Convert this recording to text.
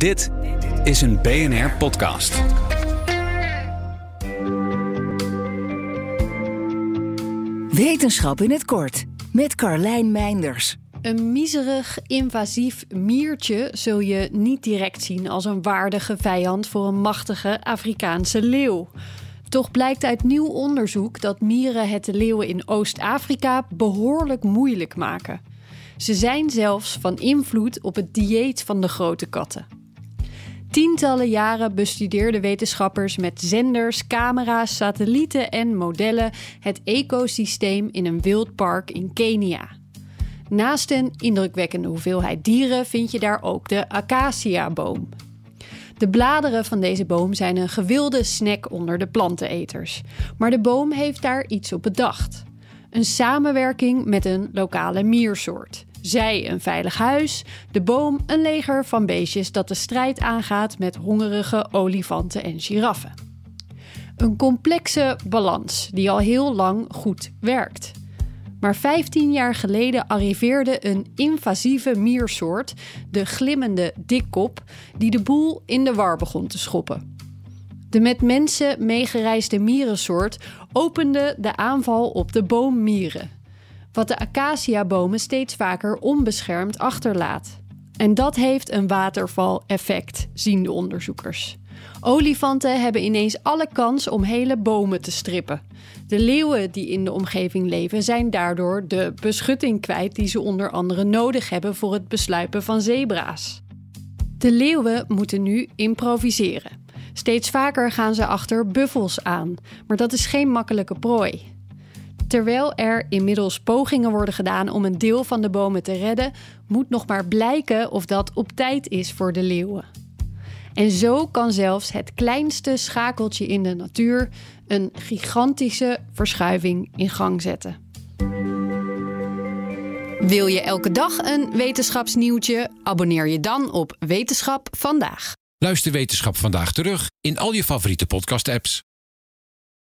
Dit is een BNR podcast. Wetenschap in het kort met Carlijn Meinders. Een miserig, invasief miertje zul je niet direct zien als een waardige vijand voor een machtige Afrikaanse leeuw. Toch blijkt uit nieuw onderzoek dat mieren het de leeuwen in Oost-Afrika behoorlijk moeilijk maken. Ze zijn zelfs van invloed op het dieet van de grote katten. Tientallen jaren bestudeerden wetenschappers met zenders, camera's, satellieten en modellen het ecosysteem in een wildpark in Kenia. Naast een indrukwekkende hoeveelheid dieren vind je daar ook de acaciaboom. De bladeren van deze boom zijn een gewilde snack onder de planteneters. Maar de boom heeft daar iets op bedacht. Een samenwerking met een lokale miersoort. Zij een veilig huis, de boom een leger van beestjes dat de strijd aangaat met hongerige olifanten en giraffen. Een complexe balans die al heel lang goed werkt. Maar 15 jaar geleden arriveerde een invasieve miersoort, de glimmende dikkop, die de boel in de war begon te schoppen. De met mensen meegereisde mierensoort opende de aanval op de boommieren wat de acaciabomen steeds vaker onbeschermd achterlaat. En dat heeft een watervaleffect, zien de onderzoekers. Olifanten hebben ineens alle kans om hele bomen te strippen. De leeuwen die in de omgeving leven zijn daardoor de beschutting kwijt die ze onder andere nodig hebben voor het besluipen van zebra's. De leeuwen moeten nu improviseren. Steeds vaker gaan ze achter buffels aan, maar dat is geen makkelijke prooi. Terwijl er inmiddels pogingen worden gedaan om een deel van de bomen te redden, moet nog maar blijken of dat op tijd is voor de leeuwen. En zo kan zelfs het kleinste schakeltje in de natuur een gigantische verschuiving in gang zetten. Wil je elke dag een wetenschapsnieuwtje? Abonneer je dan op Wetenschap vandaag. Luister Wetenschap vandaag terug in al je favoriete podcast-apps.